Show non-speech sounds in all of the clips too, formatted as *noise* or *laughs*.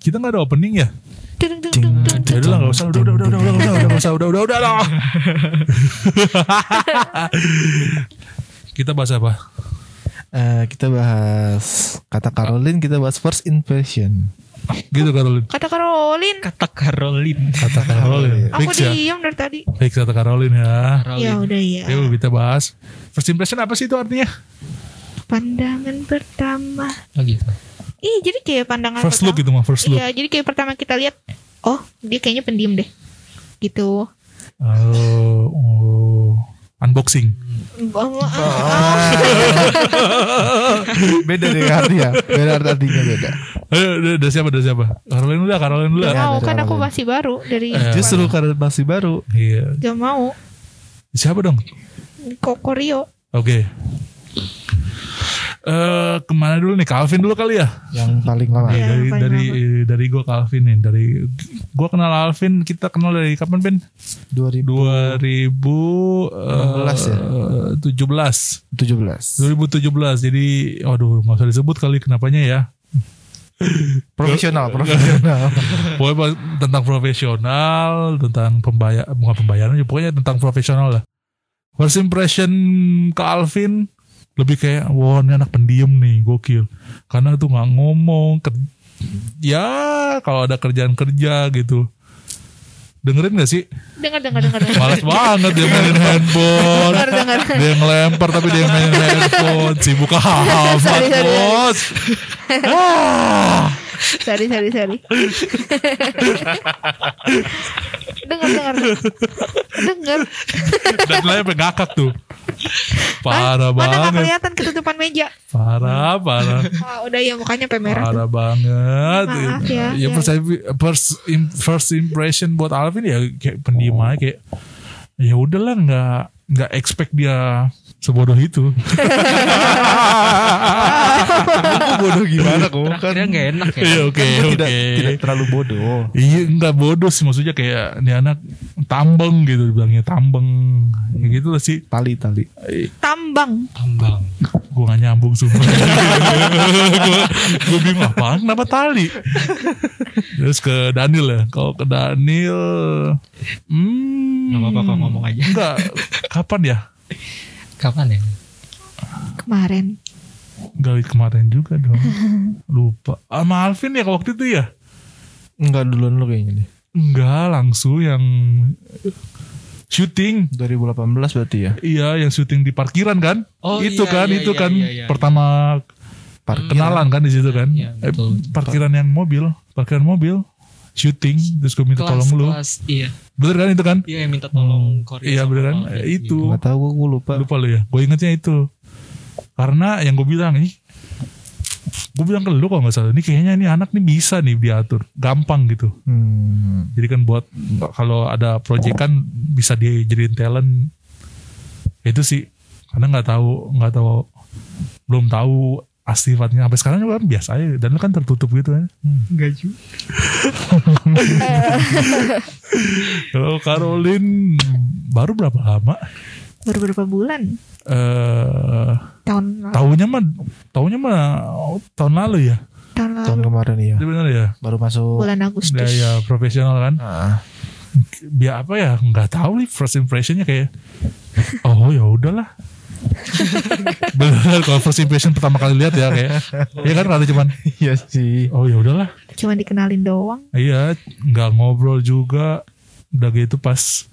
kita nggak ada opening ya? Ya udah lah nggak usah, udah udah udah udah udah udah udah usah, udah udah udah lah. *laughs* kita bahas apa? Eh, kita bahas kata Caroline, kita bahas first impression. Gitu Caroline. Kata Caroline. Kata Caroline. Kata Caroline. Aku Fix ya. diam dari tadi. Fix kata Caroline ya. Ya udah ya. Yuk kita bahas. First impression apa sih itu artinya? Pandangan pertama. Oh gitu. Ih, jadi kayak pandangan First look pertama. gitu mah, first look. Iya, jadi kayak pertama kita lihat, oh dia kayaknya pendiam deh. Gitu. Oh, oh. unboxing. Bahwa *laughs* beda deh artinya, beda artinya beda. Ayo, udah, udah siapa, udah siapa? Caroline dulu lah, Caroline dulu mau kan aku masih baru dari Eh. Justru karena masih baru. Iya. Gak mau Siapa dong? Kokorio Oke. Eh ke mana dulu nih? Calvin dulu kali ya? Yang paling lama. Iya, dari paling dari dari gue Calvin nih. Dari gue kenal Alvin. Kita kenal dari kapan Ben? 2017. 2017 ya? 2017 jadi waduh nggak usah disebut kali kenapanya ya *laughs* Profesional, profesional. *laughs* pokoknya tentang profesional tentang pembayar bukan pembayaran ya pokoknya tentang profesional lah first impression ke Alvin lebih kayak wah ini anak pendiam nih gokil. Karena tuh nggak ngomong ker- ya kalau ada kerjaan kerja gitu. Dengerin gak sih? Dengar dengar dengar. Males banget dia mainin handphone. Dengar dengar. Dia ngelempar tapi dia mainin handphone. Sibuk *laughs* amat bos. Ah. Sorry sorry sorry. Dengar dengar. Dengar. Dan lain ngakak tuh. Parah Mana gak banget. kelihatan ketutupan meja? Parah parah. Wah, Udah ya mukanya sampai merah tuh. Parah banget. Maaf ya, Ya ya. first, first, im- first impression buat Alvin ya Kayak pendiam aja kayak Ya udahlah nggak nggak expect dia sebodoh itu *laughs* Aku bodoh gimana kok? Kan nggak enak ya. Iya oke kan oke tidak tidak terlalu bodoh. Iya enggak bodoh sih maksudnya kayak ini anak tambeng gitu bilangnya tambeng ya gitu lah sih Tali tali. Tambang Tambang. gue gak nyambung sumpah *laughs* gue gue bingung apaan kenapa tali terus ke Daniel ya kalau ke Daniel hmm, Nggak apa-apa ngomong aja. enggak kapan ya Kapan ya? Kemarin Gali kemarin juga dong *laughs* lupa sama Alvin ya waktu itu ya Enggak duluan lu kayaknya deh. enggak langsung yang syuting 2018 berarti ya. Iya, yang syuting di parkiran kan? Oh, itu iya, kan, iya, itu iya, kan iya, iya. pertama Parkiran. kenalan kan di situ kan? Iya, Eh, betul. parkiran yang mobil, parkiran mobil, syuting, terus gue minta tolong lu. kelas, iya. Bener kan itu kan? Iya yang minta tolong Korea Iya bener kan? Eh, itu. Enggak tahu gue lupa. Lupa lu ya. Gue ingetnya itu. Karena yang gue bilang ih, gue bilang ke lu kalau nggak salah, ini kayaknya ini anak nih bisa nih diatur, gampang gitu. Hmm. Jadi kan buat kalau ada project kan bisa dia jadiin talent. Itu sih karena nggak tahu nggak tahu belum tahu asli sifatnya sampai sekarang juga kan biasa aja dan lu kan tertutup gitu kan. Enggak juga. *laughs* Kalau Caroline baru berapa lama? Baru berapa bulan Eh Tahun lalu tahunya mah tahunya mah tahun lalu ya. Tahun lalu Tahun kemarin iya. Itu benar ya. Baru masuk. Bulan Ya, Agustus ya profesional kan. Ah, Biar apa ya? nggak tahu nih first impressionnya kayak oh ya udahlah. *laughs* Bener kalau first impression pertama kali lihat ya kayak ya kan ada cuman? *laughs* Iya sih. oh ya udahlah. Cuma dikenalin doang. Iya nggak ngobrol juga. Udah gitu pas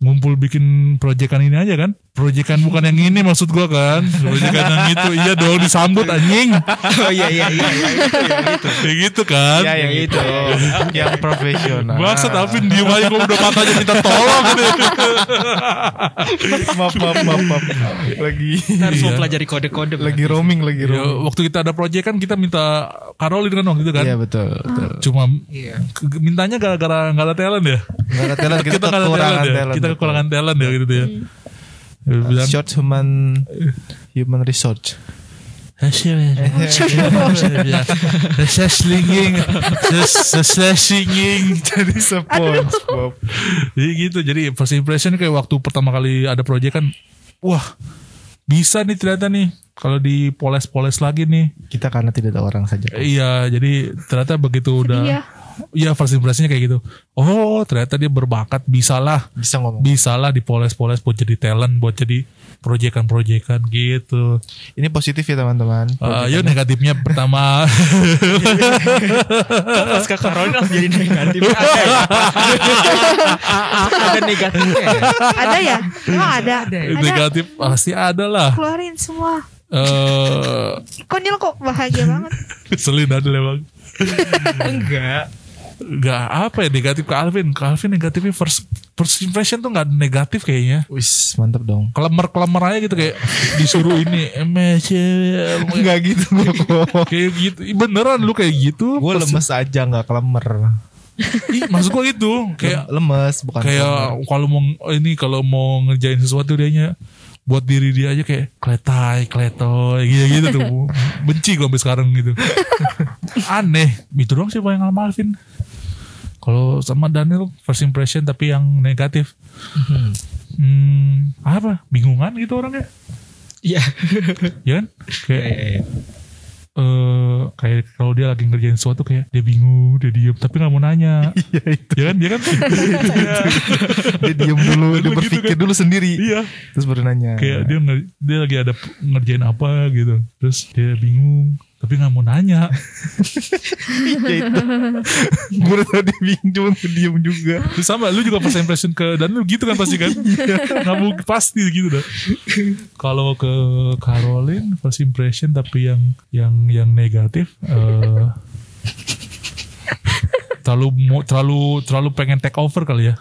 ngumpul bikin proyekan ini aja kan proyekan bukan yang ini maksud gua kan proyekan yang itu iya dong disambut anjing *laughs* Oh iya iya iya. iya, itu, yang itu. kayak gitu kan Ya yang itu. yang profesional. Maksud Alvin diem aja gua udah matanya minta tolong gitu. maaf maaf maaf maaf. Lagi Kita harus Iya. mempelajari kode-kode. lagi roaming lagi Ya, roaming. waktu kita ada proyek kan kita minta Caroline kan waktu itu kan Iya betul. betul. cuma Iya. mintanya gara-gara nggak ada talent ya Nggak ada talent *laughs* kita, kekurangan talent ya talent. kita kekurangan talent ya gitu ya bilang Short human human research. slinging Jadi SpongeBob. jadi gitu jadi first impression kayak waktu pertama kali ada proyek kan wah bisa nih ternyata nih kalau dipoles-poles lagi nih. Kita karena tidak ada orang saja. Iya, jadi ternyata begitu udah Iya. Iya first impressionnya kayak gitu. Oh ternyata dia berbakat, bisalah, Bisa ngomong. bisalah dipoles-poles buat jadi talent, buat jadi proyekan-proyekan gitu. Ini positif ya teman-teman. Eh, yuk negatifnya pertama Pas ke Corona jadi negatif. Ada ya? Ada negatifnya ya? Ada ya? Emang ada? Ada. negatif pasti ada lah. Keluarin semua. Eh Konyol kok bahagia banget. *laughs* keselin ada emang. Enggak. Gak apa ya negatif ke Alvin. Ke Alvin negatifnya first first impression tuh gak negatif kayaknya. Wis, mantap dong. Kelemer-kelemer aja gitu kayak disuruh ini. MSC. Enggak gitu kayak gitu. Beneran lu kayak gitu. Gue lemes aja nggak kelemer. Ih, maksud gua gitu. Kayak lemes bukan kelemer. kayak kalau mau ini kalau mau ngerjain sesuatu dianya buat diri dia aja kayak kletai kletoy gitu gitu tuh *laughs* benci gue sampai sekarang gitu *laughs* aneh itu doang sih yang sama Alvin kalau sama Daniel first impression tapi yang negatif hmm, apa bingungan gitu orangnya Iya. *laughs* ya kan Iya, kayak iya, iya. eh kayak kalau dia lagi ngerjain sesuatu kayak dia bingung dia diem tapi nggak mau nanya *laughs* Iya itu. ya kan dia kan *laughs* Dia diem dulu, dia Gitu berpikir kan. dulu sendiri. iya Terus baru nanya. kayak dia dia lagi ada ngerjain apa gitu terus dia bingung tapi nggak mau nanya. Iya *laughs* itu. Gue tadi bingung cuma diem juga. terus sama lu juga first impression ke dan lu gitu kan pasti kan? *laughs* Nggak mau pasti gitu dah. Kalau ke Caroline first impression tapi yang yang yang negatif eh terlalu mau terlalu terlalu pengen take over kali ya.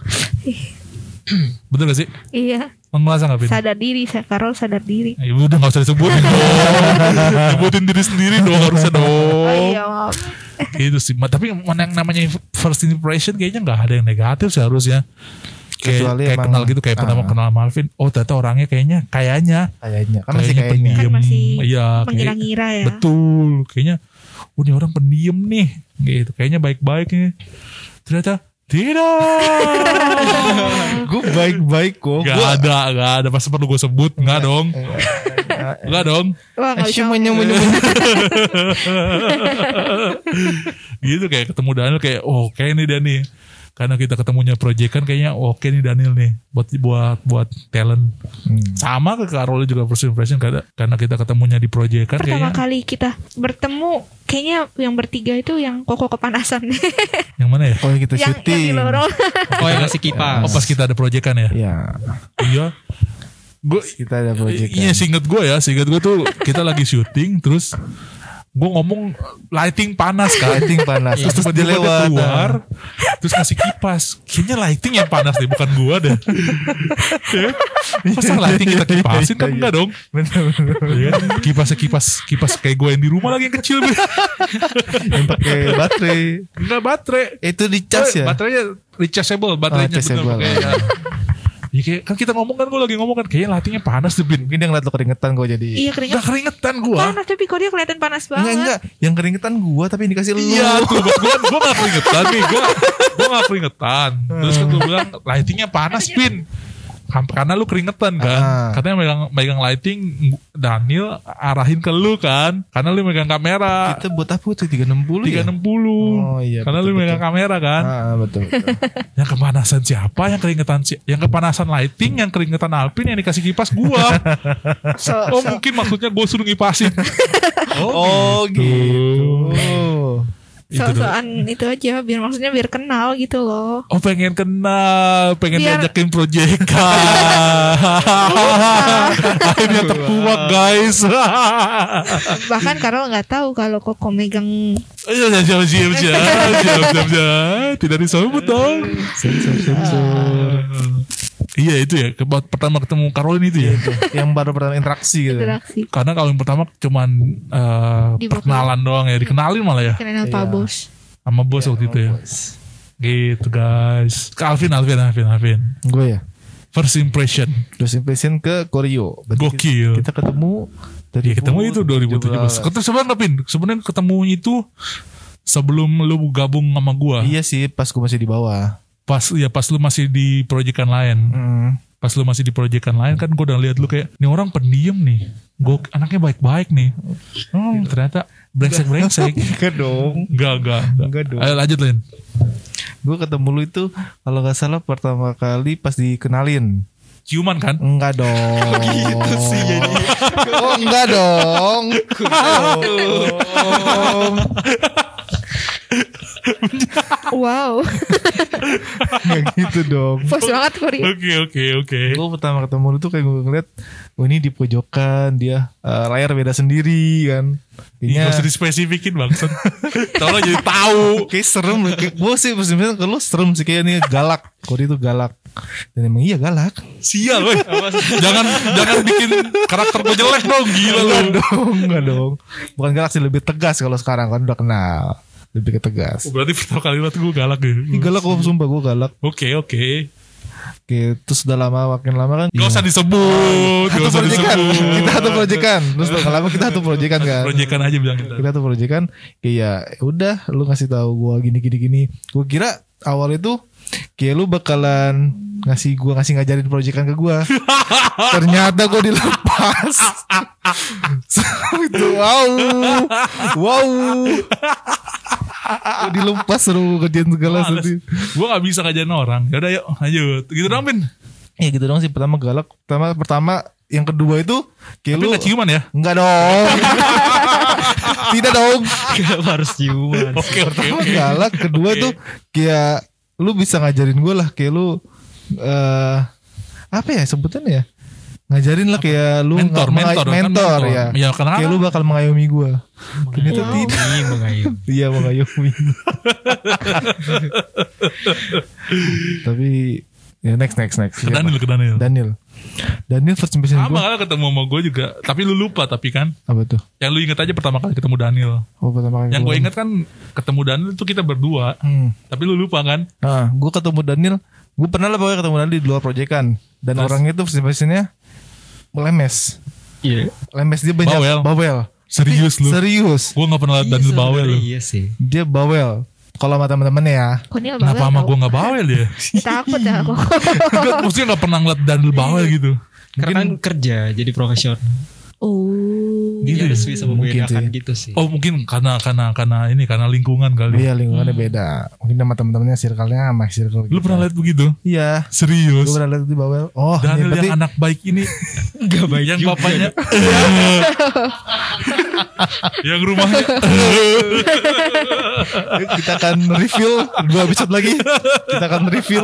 Betul gak sih? Iya. Ngerasa nggak Pin? Sadar diri. Karol sadar diri. Ya udah gak usah disebutin dong *laughs* Sebutin diri sendiri dong harusnya dong Oh iya maaf. Itu sih Tapi mana yang namanya first impression Kayaknya gak ada yang negatif sih harusnya Kayak, Kecuali kayak emang- kenal gitu Kayak pertama ah. kenal Malvin Oh ternyata orangnya kayaknya Kayaknya Kayaknya kan masih Kayaknya pendiam Kan masih Iya kayak- mengira-ngira ya. Betul Kayaknya Oh ini orang pendiam nih Gitu Kayaknya baik-baik nih Ternyata Tidak. Gue baik-baik kok. Gak Gua- ada Gak ada. Pasti perlu gue sebut. Gak dong. Gak dong. Wah. Asyik menyu-menyu. gitu kayak ketemu Daniel kayak oh oke nih. Dani karena kita ketemunya proyekan kayaknya oke nih Daniel nih buat buat buat talent Hmm. sama ke Carol juga first impression karena karena kita ketemunya di proyekan Pertama kayaknya kali kita bertemu, kayaknya yang bertiga itu yang koko kepanasan. *laughs* yang mana ya Oh kita yang, yang di syuting. lorong. Oh yang ngasih kipas. oh pas kita ada proyekan ya Iya. iya gue Kita ada project. iya singkat gue ya singkat gue tuh kita lagi syuting terus gue ngomong lighting panas kan Lighting panas. terus, Terus pas dia lewat. keluar terus ngasih kipas kayaknya lighting yang panas deh bukan gua deh Ya. masa lighting kita kipasin kan Iya, iya. enggak dong Bener-bener. ya kan? kipasnya kipas kipas kayak gue yang di rumah lagi yang kecil. *laughs* Yang pakai baterai. enggak baterai Itu di cas ya. baterainya rechargeable baterainya Oh, bener, ya, kayak, kan kita ngomong kan gue lagi ngomong kan kayaknya lightingnya panas deh Bin Mungkin dia ngeliat lo keringetan gue jadi. iya keringet. Gak keringetan gue Panas tapi kok dia kelihatan panas banget. Enggak enggak, yang keringetan gua tapi yang dikasih lu. Iya tuh buat gue gue gak keringetan nih gue gue gak keringetan terus kan gue bilang lightingnya panas pin Kam- karena lu keringetan kan Ah. katanya megang megang lighting Daniel arahin ke lu kan karena lu megang kamera Kita buat apa tuh 360 ya? 360 Oh, iya, karena lu betul, megang kamera kan Ah, betul. betul. *laughs* yang kepanasan siapa yang keringetan si yang kepanasan lighting yang keringetan Alpin yang dikasih kipas gua *laughs* So, oh so. mungkin maksudnya gue suruh ngipasin *laughs* oh gitu. Itu So-soan itu aja biar maksudnya biar kenal gitu loh. Oh pengen kenal, pengen Biar- diajakin proyekan. Akhirnya terkuak guys. Bahkan Karol nggak tahu kalau Koko megang Iya, iya, siap, siap, siap, siap, siap, siap. Tidak disebut dong. Sensor sensor. Iya itu ya, ke- pertama ketemu Caroline itu ya. yang baru pertama interaksi gitu. interaksi. Karena kalau yang pertama cuman Dibuka. perkenalan doang ya, dikenalin malah ya Kenal Iya. Pak Bos. sama bos waktu itu ya. Gitu guys. Ke Alvin, Alvin, Alvin, Alvin. Gue ya. First impression. Terus impression ke Koryo. Berarti Gokil. Kita, kita ketemu dari Iya ketemu itu 2017. Ketemu sebenarnya Pin, sebenarnya ketemu itu sebelum lu gabung sama gua. Iya sih, pas gue masih di bawah. Pas ya pas lu masih di proyekan lain. Hmm. pas lu masih di proyekan lain kan gue udah lihat lu kayak nih orang pendiam nih gue anaknya baik-baik nih oh, ternyata brengsek-brengsek *laughs* Enggak dong. enggak enggak Enggak dong. ayo lanjut Lin Gue ketemu lu itu kalau nggak salah pertama kali pas dikenalin. ciuman kan Enggak dong. *laughs* Gitu sih jadi. Oh enggak dong. Wow. Enggak gitu dong. Pos banget Korea. oke oke oke Gue pertama ketemu lu tuh kayak gue ngeliat, oh ini di pojokan dia eh, layar beda sendiri kan. Ini Kayaknya gak usah dispesifikin bangsat *laughs* Tolong jadi tahu kayak serem kayak gue sih sebenarnya kalau serem sih kayak ini galak. Kori itu galak. Dan emang iya galak. Sial weh Jangan jangan bikin karakter gue jelek dong Gila lu Enggak dong, enggak dong. Bukan galak sih lebih tegas kalau sekarang kan udah kenal. Lebih ke tegas. Oh, Berarti pertama kali liat gue galak ya galak gue sumpah gue galak. Oke oke Oke, terus udah lama makin lama kan. Gak usah disebut Gak Satu usah proyekan. disebut Kita satu proyekan. Terus udah lama kita satu proyekan kan. Proyekan aja bilang kita Kita satu proyekan. Kayak ya udah lu ngasih tahu gua gini gini gini. Gua kira awal itu kayak lu bakalan ngasih gua ngasih ngajarin proyekan ke gua. *laughs* Ternyata gua dilepas. *laughs* itu wow. Wow. *laughs* Gua dilepas seru kerjaan segala sedih. Gue gak bisa ngajarin orang Yaudah yuk lanjut Gitu dong Pin Ya gitu dong sih pertama galak. Pertama pertama yang kedua itu kayak Tapi lu gak ciuman ya Enggak dong. *laughs* Tidak dong. Kenapa harus ciuman? Oke oke Pertama oke galak, kedua tuh kayak lu bisa ngajarin gue lah kayak lu eh apa ya sebutannya ya? Ngajarin lah kayak lu Mentor, menga- mentor, kan mentor, mentor. ya. Ya, karena kayak kan- lu bakal mengayomi gue. Ternyata Wow. tidak. Mengayun. Iya mengayomi. Tapi ya next next next. Ke Daniel ke Daniel Daniel. Daniel first impression Sama gue kan ketemu sama gue juga Tapi lu lupa tapi kan apa tuh? Yang lu inget aja pertama kali ketemu Daniel Oh pertama kali Yang gue inget kan ketemu Daniel itu kita berdua Hmm. Tapi lu lupa kan Nah, gue ketemu Daniel. Gue pernah lah pokoknya ketemu Daniel di luar proyekan. Dan Terus? orangnya tuh first impressionnya lemes. Iya. Lemes dia banyak Bawel. bawel. Serius lu Serius. Gue gak pernah liat Iya, Daniel bawel lu Iya sih. Dia bawel. Kalau sama teman-temannya ya. Konil Kenapa sama gue gak bawel ya tau. *laughs* Takut ya aku. *laughs* Enggak, Maksudnya gak pernah ngeliat Daniel bawel gitu Karena kan kerja jadi profesional. Oh. Gitu harus ya? bisa Mungkin membedakan sih. gitu sih. Oh mungkin karena karena karena ini karena lingkungan kali Iya lingkungannya beda. Mungkin sama teman-temannya circle-nya sama circle Lu kita. pernah liat begitu Iya. Serius Gue pernah lihat di bawel. Oh, Daniel ini berarti yang anak baik ini *laughs* Enggak baik yang juga. bapaknya *laughs* *laughs* yang rumahnya kita akan review dua episode lagi. Kita akan review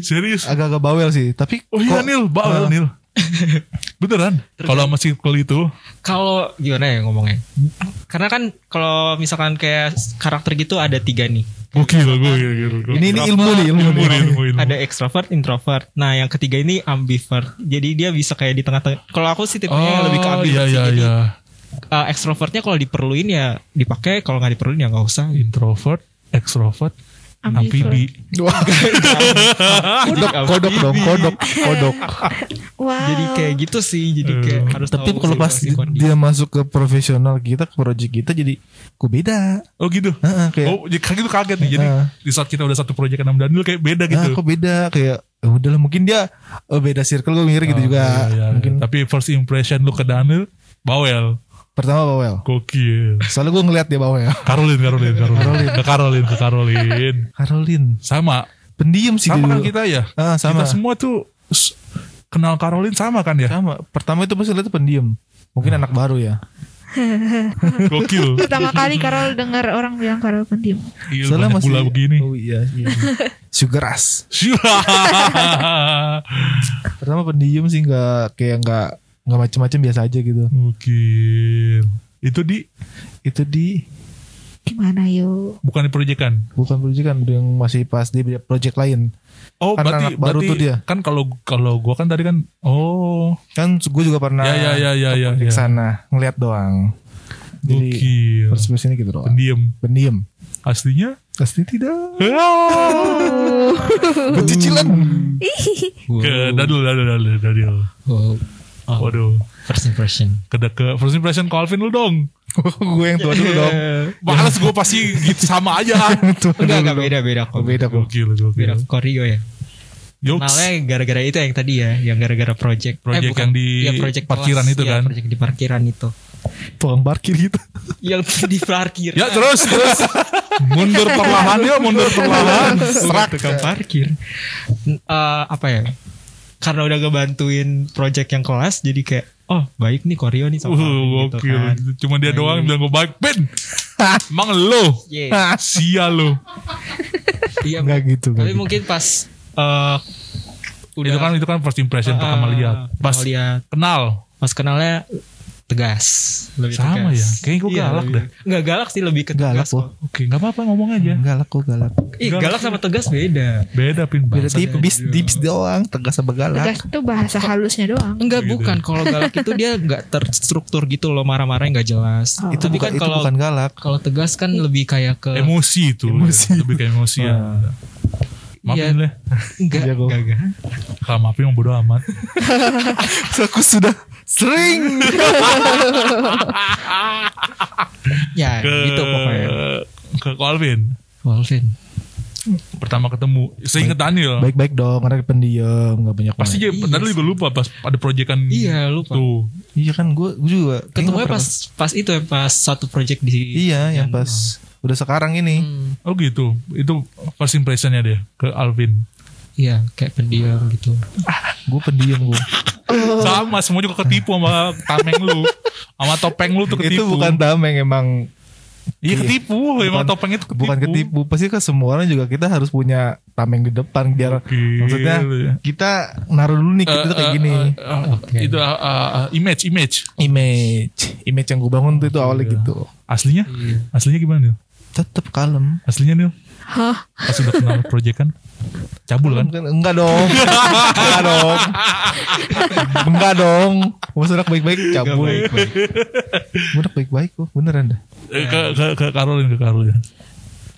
serius agak-agak bawel sih. Tapi oh iya kok- Nil bawel Ah. Nil *laughs* beneran kalau sama circle itu Kalau gimana ya ngomongnya? Karena kan kalau misalkan kayak karakter gitu ada tiga nih. gokil gokil gokil Ini ini ilmu nih, ilmu, ilmu ilmu ilmu Ada extrovert, introvert. Nah, yang ketiga ini ambivert. Jadi dia bisa kayak di tengah-tengah. Kalau aku sih tipenya lebih ke oh ambivert iya sih. iya Jadi iya uh, extrovertnya kalau diperluin ya dipakai, kalau nggak diperluin ya nggak usah. introvert extrovert. Amfibi *laughs* kodok, kodok dong, kodok, kodok. Wow. Jadi kayak gitu sih. Jadi kayak Eh, harus Tapi tahu kalau pas dia masuk ke profesional kita, ke project kita jadi kok beda. oh gitu Heeh, kayak oh jadi kaget kaget nih jadi di saat kita udah satu proyek sama Daniel kayak beda gitu kok beda kayak "Ya udahlah mungkin dia oh, beda circle gue mikir gitu Oh, juga. iya, iya. Mungkin tapi first impression lu ke Daniel bawel pertama bawel. gokil Soalnya gue ngeliat dia bawel. Caroline Caroline Caroline ke Caroline ke Caroline Caroline sama pendiam sih sama dia kan dulu. kita ya Ah, sama. kita semua tuh kenal Caroline sama kan ya Sama. Pertama itu pasti lihat pendiam. Mungkin anak baru ya. *laughs* gokil Pertama kali Karol dengar orang bilang Karol pendiam. Iya, Soalnya banyak masih pula begini Oh iya, iya. *laughs* Sugar rush. Pertama pendiam sih nggak kayak nggak nggak macem-macem biasa aja gitu. gokil itu di Itu di Gimana yo? bukan di proyekan bukan project kan yang masih pas di project lain. oh Kan berarti baru berarti tuh dia. kan kalau kalau gua kan tadi kan oh Kan gue juga pernah ya ya ya ya ya, ke ya. sana ngeliat doang. Jadi gokil impression-nya gitu doang. pendiam Pendiam. aslinya Pasti tidak. *laughs* Bercicilan. ke Daniel Daniel Daniel Wow. Oh, Waduh. First impression. Ke, ke first impression ke Alvin lu dong. *laughs* gue yang tua dulu dong. Males gue pasti gitu sama aja. Enggak, enggak beda beda kok. Beda kok. Gokil, gokil. Beda Koryo ya. Yoks. Kenalnya gara-gara itu yang tadi ya, yang gara-gara project. Project yang di project parkiran kelas. itu Iya, kan? project di parkiran itu. Tukang parkir gitu. yang *laughs* di parkir. Ya terus terus mundur perlahan ya mundur perlahan. Serak tukang parkir. Eh, apa ya? Karena udah ngebantuin project yang kelas jadi kayak oh baik nih Koryo nih sama Uh, gitu kan. Cuma dia Baik. doang yang bilang gue baik. Ben, *laughs* emang lo Yeah. sia lo. Iya. Enggak gitu. Tapi gitu. mungkin pas eh udah itu kan itu kan first impression pertama ah, lihat. Pas pertama lihat kenal. pas kenalnya tegas lebih Sama tegas. ya? Kayaknya gua Iya, galak lebih- dah. nggak galak sih lebih ke Galak tegas kok. kok. Oke, nggak apa-apa ngomong aja. Galak kok galak. Ih, galak sama tegas beda Beda pin Beda tipis, tips doang. Tegas sama galak. Tegas itu bahasa halusnya doang. Enggak Gitu. bukan kalau galak itu dia nggak terstruktur gitu loh marah-marahnya nggak jelas. Oh. Itu Tapi bukan kan itu kalau bukan galak. kalau tegas kan lebih kayak ke Emosi itu. Emosi. Lebih kayak emosi ya. Maafin Iya. deh. enggak Iya, enggak enggak. Kalau maafin yang bodo amat. *laughs* Aku sudah sering. *laughs* Ya Ke gitu pokoknya. ke Alvin. Wolvin. Pertama ketemu. Seinget Daniel. Baik-baik dong, karena pendiam, nggak banyak Pasti aja, Daniel juga lupa pas ada proyekan Iya lupa. tuh. Iya kan, gue juga. Ketemunya pas pas itu ya pas satu project di Iya, yang pas udah sekarang ini. Hmm, Oh gitu. Itu first impressionnya dia ke Alvin. Iya kayak pendiam gitu. Gue pendiam gue. *laughs* Sama semua juga ketipu sama tameng lu. Sama topeng lu tuh ketipu. Itu bukan tameng emang Iya ketipu. Emang Bukan- topeng itu ketipu. bukan ketipu. Pasti kan semua orang juga kita harus punya tameng di depan biar Gokil, maksudnya ya. kita naruh dulu nih kita Eh, tuh kayak eh, gini. eh, eh, Oke. Itu eh, eh, image, image. image, image yang gue bangun tuh itu awalnya Iya. gitu. Aslinya? Aslinya gimana nih? Tetap kalem. Aslinya nih? Hah? Pas udah kenal proyekan? Cabul kan? Enggak dong. Enggak dong. Enggak dong. Mas anak baik-baik cabul. Gua anak baik-baik kok. Beneran dah. Eh, Ke, ke, ke Caroline, ke Caroline.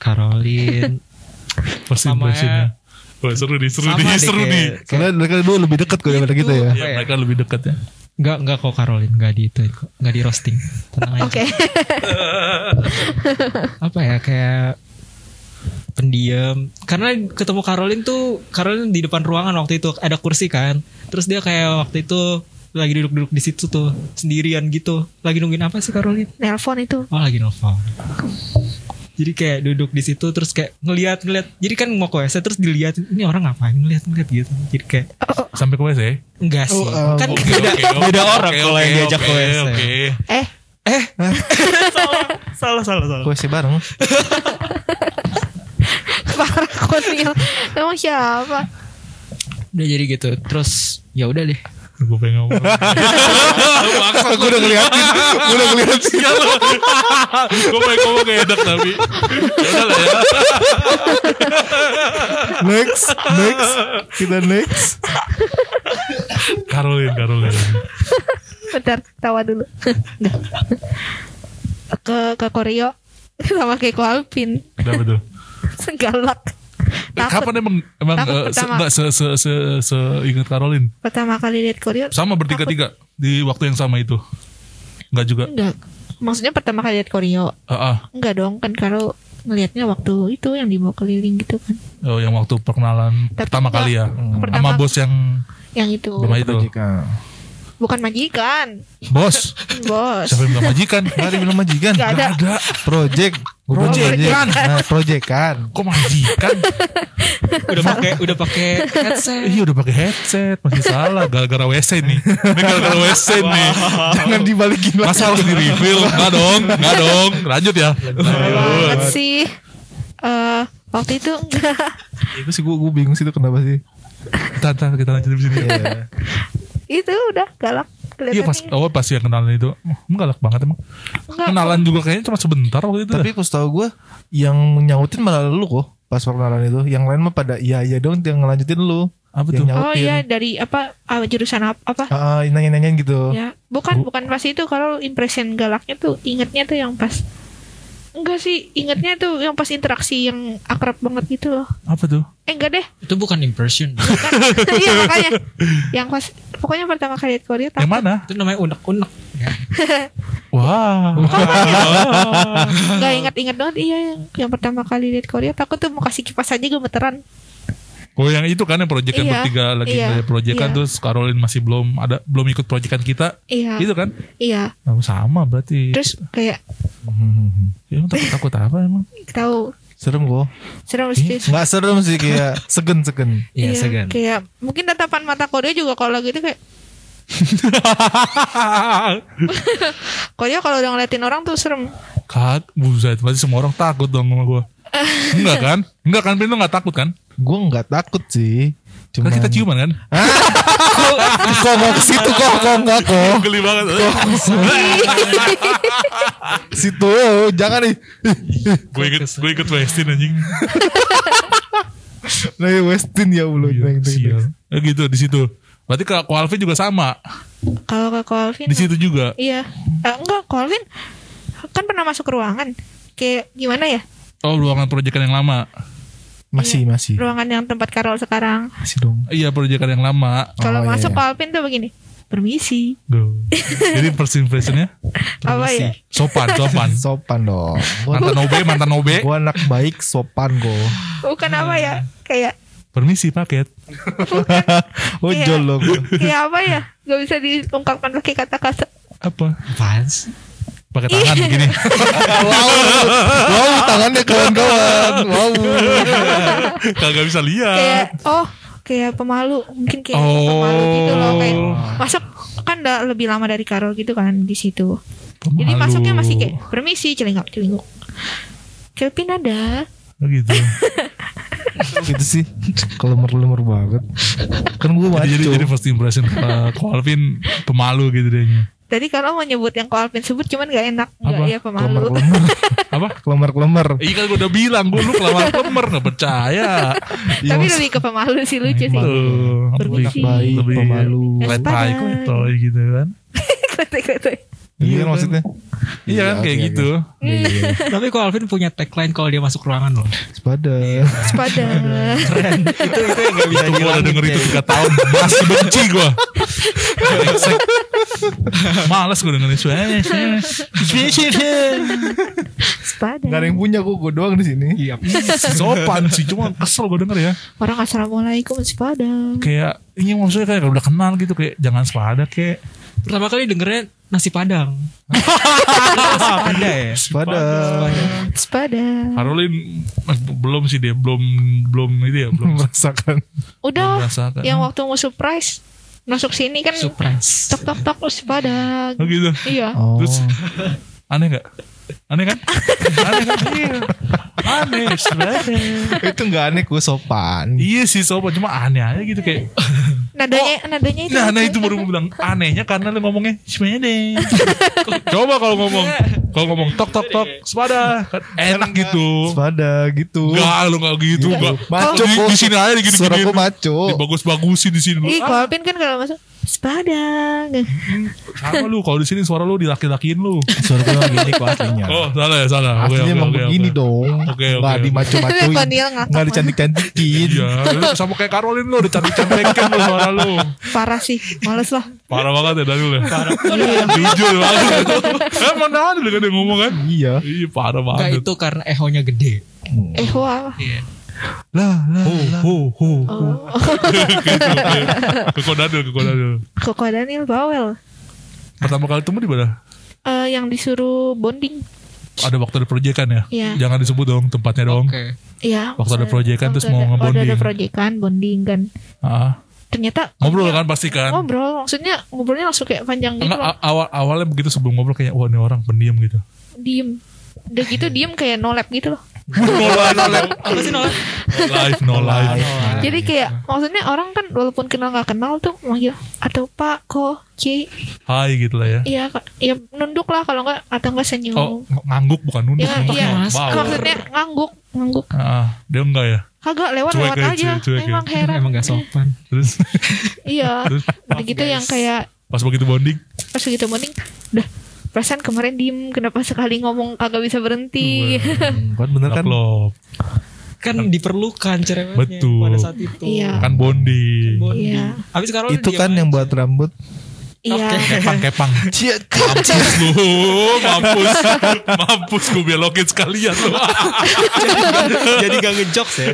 Caroline. First Sama impressionnya. Wah, seru nih, seru Sama nih, seru nih. Soalnya mereka dulu lebih dekat kok daripada kita ya. Ya, mereka lebih dekat ya. Enggak enggak kok Caroline enggak di itu kok. Enggak di roasting. Tenang aja. Oke. *laughs* Apa ya kayak pendiam karena ketemu Caroline tuh Caroline di depan ruangan waktu itu ada kursi kan terus dia kayak waktu itu lagi duduk-duduk di situ tuh sendirian gitu lagi nungguin apa sih Caroline Nelpon itu. oh lagi nelfon jadi kayak duduk di situ terus kayak ngeliat ngeliat. Jadi kan mau ke WC terus dilihat ini orang ngapain ngeliat ngeliat? Gitu. Jadi kayak Sampai ke WC? enggak sih. Oh, um, kan Oke, beda, beda oke, orang kalau yang diajak ke oke, WC Oke. Eh, eh. *laughs* Salah salah salah Ke WC bareng. *laughs* parah Konil. Emang siapa? udah jadi gitu. Terus ya udah deh Gue pengen ngomong. Aku udah ngeliatin. Gue udah ngeliatin. Gue pengen ngomong gak enak tapi. Ya udah lah ya. Next, next, kita next. Caroline, Caroline. Bentar, tawa dulu. Ke ke Koreo sama kayak Alvin. Udah betul. Galak. Eh, Takut. Kapan emang emang eh, se, enggak se se se, se ingat Caroline? Pertama kali lihat Koreo Sama bertiga-tiga di waktu yang sama itu. Enggak juga. enggak. Maksudnya pertama kali lihat Koreo. Ah, ah. Enggak dong, kan kalau ngelihatnya waktu itu yang dibawa keliling gitu kan. Oh, yang waktu perkenalan Tapi pertama enggak. kali ya. Pertama- Sama bos yang Yang itu. Rumah itu. Bukan majikan, Bos. *laughs* bos. Siapa yang bilang majikan? *laughs* Gak ada bilang majikan. Nggak ada. ada. Project. Gua bilang Project project. kan. Nah, project kan. Kok majikan? *laughs* udah pakai udah pakai headset Iya udah pakai headset masih salah gara-gara WC nih. Ini gara-gara WC nih. Jangan dibalikin lagi. Masa harus di reveal? Enggak dong, enggak dong. Lanjut ya. banget sih. Eh waktu itu enggak. Itu sih gue gue bingung sih itu kenapa sih. Tante kita lanjut di sini. Iya. Itu udah galak Iya pas kelihatannya. oh pas yang kenalan itu oh, galak banget emang. Enggak, Kenalan juga kayaknya cuma sebentar waktu itu. Tapi pas tau gue yang nyautin malah lu kok pas perkenalan itu. Yang lain mah pada iya iya dong yang ngelanjutin lu. Apa tuh? yang nyautin. Oh iya dari apa ah, jurusan apa? apa? Ah, nanya-nanya gitu. Ya, bukan bukan pas itu kalau impression galaknya tuh ingetnya tuh yang pas Enggak sih, ingatnya tuh yang pas interaksi yang akrab banget gitu loh. Apa tuh? Eh enggak deh, Itu bukan impression. bukan. Iya makanya. Yang pas pokoknya pertama kali lihat Korea Yang takut. mana? itu namanya unek-unek. *laughs* Wah. Enggak ingat-ingat banget iya yang, yang pertama kali lihat Korea takut tuh mau kasih kipas aja gemeteran. Oh yang itu kan yang proyekan Iya, bertiga lagi iya, proyekan iya. terus Caroline masih belum ada belum ikut proyekan kita. Iya. Itu kan? Iya. Oh, sama berarti. Terus kayak *laughs* Ya, emang takut takut apa emang? tahu Serem kok. serem sih. Nggak serem sih kayak *laughs* segen-segen. Iya, segan. Kayak mungkin tatapan mata Korea juga kalau gitu kayak *laughs* Korea kalau udah ngeliatin orang tuh serem. Kak, buset, berarti semua orang takut dong sama gue. Enggak kan? Enggak kan, Pin, lu gak takut kan? Gue nggak takut sih. Kan Cuma kita ciuman kan? *laughs* kok nggak ke situ kok kok nggak kok Geli banget. situ jangan nih gue ikut, gue ikut Westin anjing. *laughs* nah Westin ya belum Iya. Ya gitu di situ. Berarti ke Ko Alvin juga sama. Kalau ke Colvin Di situ juga. Iya. Eh, enggak, Colvin kan pernah masuk ruangan. Kayak gimana ya? Oh, ruangan proyekan yang lama. Masih masih Ruangan yang tempat Carol sekarang. masih dong Iya, proyekan yang lama. Kalau iya, masuk iya. Colvin tuh begini. Permisi. Duh. *laughs* Jadi first impressionnya Apa ya? sopan, sopan. *laughs* sopan dong gua, Mantan OB, mantan OB. gua anak baik sopan kok Bukan apa ya? Kayak Permisi paket. *laughs* ojol loh gua. kayak apa ya? Gak bisa diungkapkan pakai kata-kata. Apa? Sih? Pakai tangan begini. *laughs* wow wow tangannya kawan-kawan wow Kagak bisa lihat. Kayak oh kayak pemalu mungkin kayak Oh. pemalu gitu loh kayak masuk kan udah lebih lama dari Carol gitu kan di situ jadi Pemalu. masuknya masih kayak permisi celingak celinguk Kelvin ada Oh, gitu. *laughs* gitu sih kelemer-lemer banget kan gue jadi, jadi, jadi first impression uh, Ko Alvin pemalu gitu dehnya. Tadi kalau mau nyebut yang ko Alvin sebut cuman gak enak Apa? ya pemalu *laughs* Apa? kelemer-kelemer Iya kan gue udah bilang gue lu kelamar kemer gak percaya. tapi lebih ke pemalu sih lucu sih baik lebih pemalu Let Waspada. high kletoy gitu kan. *laughs* Klotoy-klotoy. Iya kan? maksudnya? Iya kan Iya, kayak gitu. iya. Tapi kok Alvin punya tagline kalau dia masuk ruangan loh. sepada Sepada itu itu yang gak bisa Itu gue udah denger itu 3 tahun. Masih benci gue. Males gue dengerin. Suara Sepada Gak ada yang punya kok gue doang di sini. Iya. Sopan sih Cuma kesel gue denger ya. Orang assalamualaikum sepada Kayak Ini maksudnya kayak udah kenal gitu Kayak jangan sepada kayak Pertama kali dengernya nasi padang. *laughs* nasi pada ya. Sepada Caroline eh, belum sih dia belum belum itu ya belum merasakan Udah merasakan. yang waktu mau surprise masuk sini kan Surprise. tok tok tok sepada Oh gitu. iya oh Terus aneh gak? Aneh kan? aneh kan? Aneh. sebenarnya. itu nggak aneh gue sopan Iya sih sobat cuma aneh aja gitu kayak. Nadanya nadanya itu Nah, nah itu baru gue bilang anehnya karena lu ngomongnya sepede. *laughs* Coba kalau ngomong kalau ngomong tok tok tok sepada kan enak gitu. sepada gitu Enggak, lu enggak gitu, enggak. Maco, di, di sini aja digini suara gini. gue maco Dibagus-bagusin di sini. Ih, Alvin kan kalau masuk sepada sama lu kalau di sini suara lu dilaki-lakiin lu. suara gue gini kok aslinya Oh, salah ya, salah. Oke, aslinya oke, emang oke, begini oke. dong Oke, oke, nggak oke. dimaco-macoin Daniel ngakak nggak dicantik-cantikin Iya, sama kayak Caroline lu dicantik-cantikin lu suara lu. parah sih males lah Parah banget ya Daniel ya. Parah. Jujur banget. Emang Daniel kan yang ngomong kan? iya Iya, parah Enggak banget. itu karena ehonya gede. eh wah lah lah Ho, ho, ho. oh. Gitu, oke. Ke kok Daniel, ke kok Daniel. Koko Daniel Bawel Pertama kali ketemu di mana? Eh, yang disuruh bonding Ada waktu ada proyekan ya? Iya. Jangan disebut dong tempatnya dong. Oke. Iya Waktu ada proyekan terus mau ada- ngebonding. waktu ada proyekan bonding kan Ah. ternyata Ngobrol kan pasti kan? ngobrol maksudnya ngobrolnya langsung kayak panjang gitu Enggak, awal awalnya begitu sebelum ngobrol kayak wah ini orang pendiam gitu. diem udah gitu diem kayak no lab gitu loh no life, no life. Apa sih? No life, no life. jadi kayak maksudnya orang kan walaupun kenal nggak kenal tuh manggil atau pak ko ci Hai gitu lah ya. iya ya nunduk lah kalau nggak atau nggak senyum Oh, ng- ngangguk bukan nunduk. ya iya Mas. Bawel. maksudnya ngangguk ngangguk Ah, dia enggak ya. kagak lewat Cuek lewat aja, cuek ya. emang heran Emang gak sopan. *laughs* Terus iya Terus? udah gitu yang kayak pas begitu bonding, pas gitu bonding udah Perasaan kemarin diem, kenapa sekali ngomong kagak bisa berhenti? Hmm, kan bener kan? Love, kan diperlukan cerewetnya Betul. pada saat itu Iya. kan bonding. Bonding. Iya. Habis Itu kan yang buat rambut. Iya. Kepang kepang. Mampus lu, mampus, mampus gue belokin sekalian lu. *laughs* jadi gak ngejokes ya.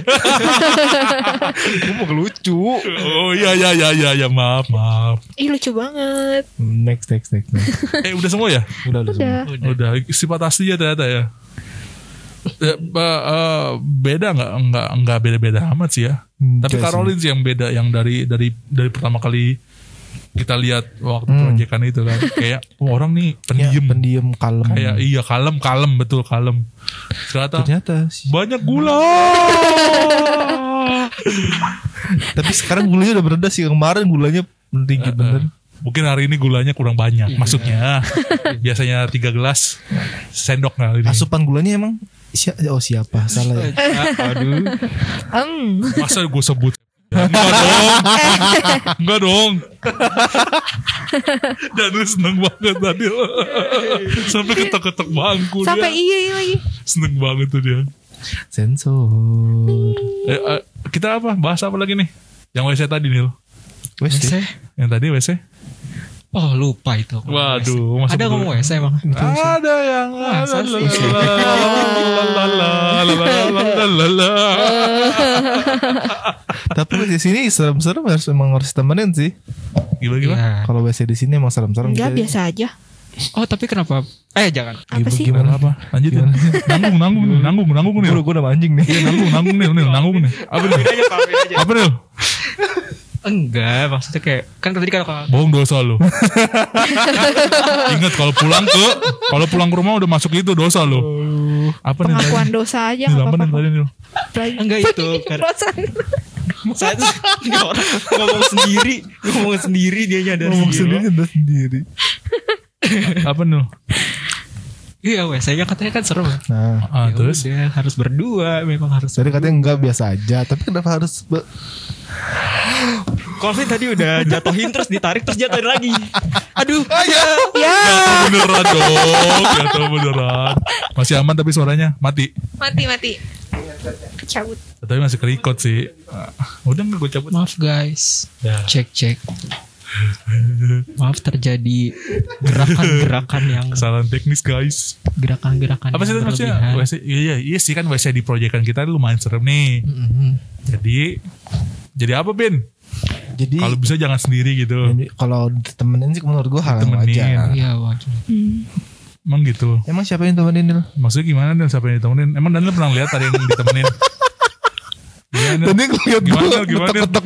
*laughs* Gue mau lucu. Oh iya iya iya iya ya, maaf maaf. Ih lucu banget. Next, next, next. next. *laughs* Eh udah semua ya? Udah, udah. semua. Udah. Udah sifat aslinya ternyata ya. Eh, eh, beda nggak nggak nggak beda beda amat sih ya. Hmm, Tapi Caroline sih yang beda yang dari dari dari pertama kali kita lihat waktu Hmm. proyekan itu kan kayak oh, orang nih Ya, pendiam pendiam, kalem. kayak iya kalem kalem betul kalem ternyata Ternyata sih. banyak gula *laughs* Tapi sekarang gulanya udah bereda sih. Kemarin gulanya tinggi bener. mungkin hari ini gulanya kurang banyak maksudnya biasanya tiga gelas sendok kali ini Asupan gulanya emang si- oh siapa? Salah ya. *laughs* Aduh. *laughs* Masa gue sebut enggak dong. *laughs* Enggak dong. Dan seneng banget tadi. Sampai ketok-ketok bangku sampai dia iya iya lagi. seneng banget tuh dia. Sensor. eh, eh, kita apa? Bahas apa lagi nih? Yang WC tadi nih Wes WC. yang tadi WC Oh lupa itu. Waduh, masuk Ada ngomong WC emang. ada yang sih? Tapi di sini serem-serem harus emang harus temenin sih. gimana gimana Iya. Kalau WC di sini emang serem-serem. Enggak Kita- biasa aja. Oh tapi kenapa? Eh jangan. Apa sih? gimana apa lanjutin nanggung nanggung nih, nanggung nanggung nih Gue udah anjing nih. Iya nanggung nanggung nih nih nanggung nih apa nih apa nih Enggak, maksudnya kayak kan tadi kalau bohong dosa lo *laughs* ingat kalau pulang ke kalau pulang ke rumah udah masuk itu dosa lo apa nih tadi? Pengakuan dosa aja Nih, nggak apa nih apa-apa. tadi nih enggak itu saya tuh enggak ngomong sendiri, ngomong sendiri dia nyadar Ngomong sendiri. sendiri udah sendiri. *laughs* apa nih Iya, WC-nya katanya kan seru. Nah, ah Ya terus udah, harus berdua, memang harus. tadi katanya enggak biasa aja. Tapi kenapa harus be- Colvin tadi udah jatuhin terus ditarik terus jatuhin lagi. Aduh, Ya. Jatuh beneran dong Jatuh beneran Masih aman tapi suaranya Mati Mati mati. Cabut. Tapi masih kerikot sih Ah, Udah gak gue cabut maaf guys. Ya. Cek cek. Maaf terjadi gerakan-gerakan yang Kesalahan teknis guys gerakan-gerakan Apa sih maksudnya. WC, iya, iya, iya sih kan WC di proyekan kita lumayan serem nih Mm-mm. Jadi Jadi apa Ben? jadi Kalau bisa jangan sendiri gitu kalau ditemenin sih menurut gue hal yang wajar. Iya wajar. Hmm. Emang gitu Emang siapa yang temenin Nil? Maksudnya gimana Nil siapa yang ditemenin Emang Daniel pernah lihat ada yang ditemenin *laughs* Gimana? Tadi gue liat Gimana, gue gimana? ngetok-ngetok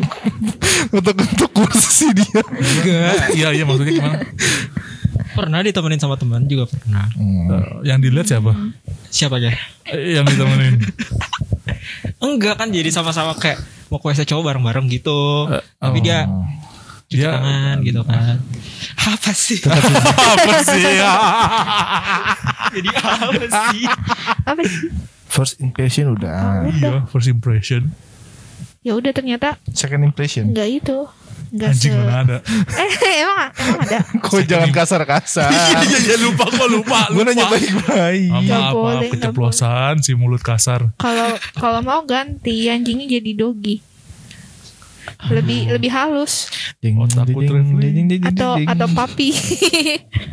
ngetok-ngetok kursi dia. Enggak. Iya iya maksudnya gimana Pernah ditemenin sama teman juga pernah. Eh, Yang dilihat siapa Siapa aja? Eh, Yang ditemenin Enggak kan jadi sama-sama kayak mau ke WC cowok bareng-bareng gitu. Eh, Tapi dia Oh. cuci Dia- tangan gitu kan. Apa sih? Apa sih *laughs* ya jadi apa sih? Apa sih? First impression udah. Iya first impression Ya udah ternyata Second impression. enggak itu. Enggak se Anjing mana ada *laughs* Eh emang emang ada. *laughs* Kok jangan kasar-kasar. *laughs* Iya iya lupa kok lupa Gue nanya baik-baik. Nggak Maaf maaf boleh, nggak keceplosan si mulut kasar Kalau kalau mau ganti anjingnya jadi doggy. Lebih lebih halus Ding, Oh, ding, ding, ding, ding, atau ding. atau papi.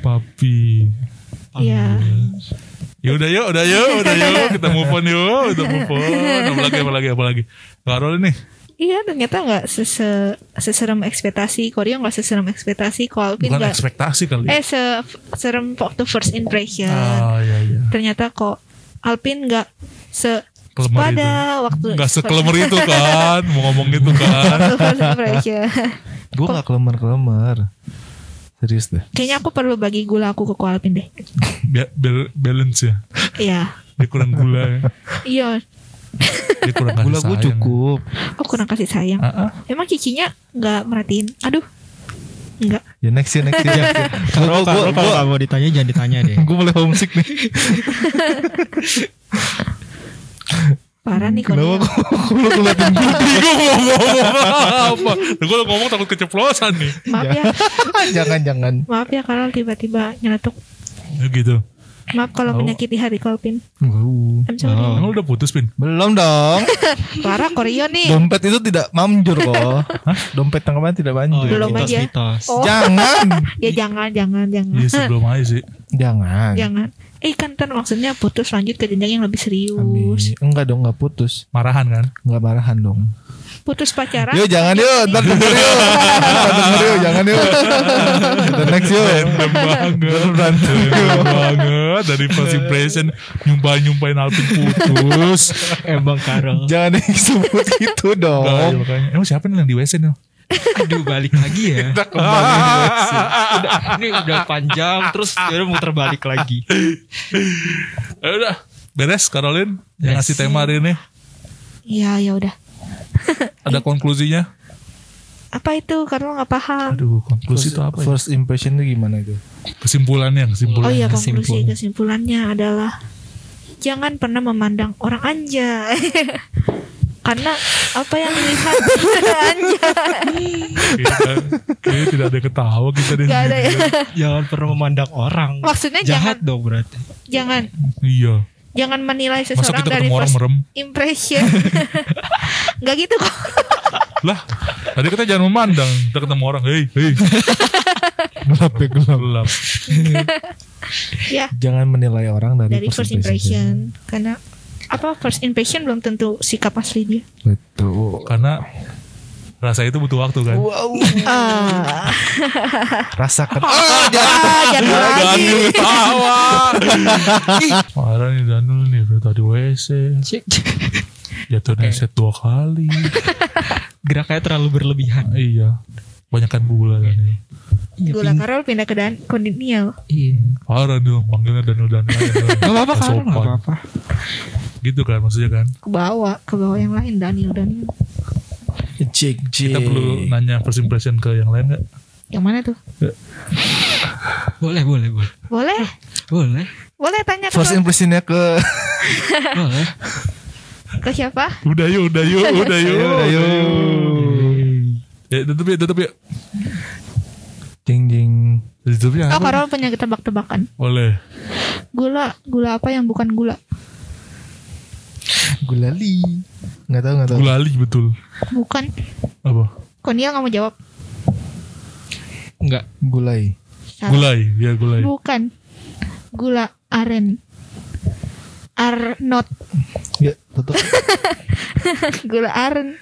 Papi Iya. Ya udah yuk, udah yuk, *laughs* udah yuk, kita move on yuk, kita move on. Apa lagi, apa lagi, apa lagi? Karol nih, Iya ternyata nggak sese seserem ekspektasi Koreo nggak seserem ekspektasi Kolpin bukan nggak ekspektasi kali. eh se serem waktu first impression Ah, iya, iya. ternyata kok Alpin nggak se Kelemer pada itu. waktu Gak sekelemer itu kan, mau ngomong gitu kan. *laughs* waktu first impression Gue gak kelemar-kelemar. Serius deh. kayaknya aku perlu bagi gula aku ke Alpin deh Biar bal- balance ya. iya Dia kurang gula ya. iya Dia kurang kasih Gula gue sayang. cukup. aku kurang kasih sayang Ah, ah. emang cicinya nggak merhatiin aduh nggak Ya next ya next ya. Kalau Gue kalau kalau mau ditanya jangan ditanya deh. *laughs* gue mulai homesick nih. *laughs* parah nih kok lu ngeliatin gue? *laughs* Bingung mau ngomong apa. Gue ngomong takut keceplosan nih. maaf ya *laughs* Jangan-jangan. maaf ya kalau tiba-tiba nyeletuk gitu. Maaf kalau Oh. menyakiti hati Kolpin. Wow. I'm sorry. Emang lu udah putus pin? Belum dong. *laughs* Parah Koryo nih. Dompet itu tidak manjur kok. Dompet yang kemarin tidak Oh, manjur. Belum mitos, aja. mitos. Oh. Jangan. Ya jangan, jangan, jangan. Iya sebelum aja sih. Jangan. Jangan. Eh kan kan maksudnya putus lanjut ke jenjang yang lebih serius. Amin. Enggak dong, enggak putus. Marahan kan? Enggak marahan dong. Putus pacaran. Yuk jangan yuk, ntar denger yuk. Ntar denger yuk, jangan yuk. The next yuk. Random banget. Random banget. Dari first impression nyumpah-nyumpahin Alvin putus. Emang Karel. Jangan disebut itu Nah, iya, dong. makanya. Emang siapa nih yang di WC nih? Aduh balik lagi ya. udah, ini udah panjang terus dia udah muter balik lagi. Ya udah. Beres Caroline yang ngasih tema hari ini. Iya, ya udah. Ada konklusinya? Apa itu? Karena nggak paham. Aduh, konklusi itu apa ya? First impression itu gimana itu? Kesimpulannya, kesimpulannya. Oh iya konklusi kesimpulan. kesimpulannya adalah jangan pernah memandang orang anja. *laughs* Karena apa yang dilihat kayaknya tidak ada ketawa kita di Gak ada ya. Jangan pernah memandang orang. Maksudnya Jahat dong berarti. jangan Iya. jangan menilai Masa seseorang kita dari ketemu orang first merem? impression. *laughs* Gak gitu kok. Lah, tadi kita jangan memandang. Kita ketemu orang, hei, hei. Gelap ya gelap. Gelap. *laughs* ya Jangan menilai orang dari, dari first impression. Karena apa first impression belum tentu sikap asli dia. Betul. Karena rasa itu butuh waktu kan. Wow. Ah, Rasakan. ah jangan lagi. Daniel ketawa. Ih, Marah nih Daniel nih udah tadi WC. Cik. Jatuh set dua kali. Geraknya terlalu berlebihan. iya. Banyakkan gula Daniel. Iya, Gula Karol pindah ke dan Daniel. Iya. Parah nih panggilnya Daniel Daniel. Gak apa-apa Gak apa-apa. Gitu kan maksudnya kan. Ke bawah, ke bawah yang lain Daniel Daniel. Cik cik. Kita perlu nanya first impression ke yang lain gak? Yang mana tuh? Boleh, boleh, boleh. Boleh, Boleh, boleh tanya ke, First impressionnya ke *laughs* boleh. ke siapa? Udah yuk, udah yuk, *laughs* udah yuk. Udah yuk. Ya, tutup ya, tutup ya. Jing jing. Tutup ya. Oh, Karol punya tebak-tebakan. Boleh. Gula, gula apa yang bukan gula? Gulali. Nggak tahu nggak tahu. Gulali betul. Bukan. Apa? Konia nggak mau jawab. Enggak. Gulai. Salah. Gulai, ya gulai. Bukan. Gula aren. Arnot. Ya tutup. *laughs* Gula aren.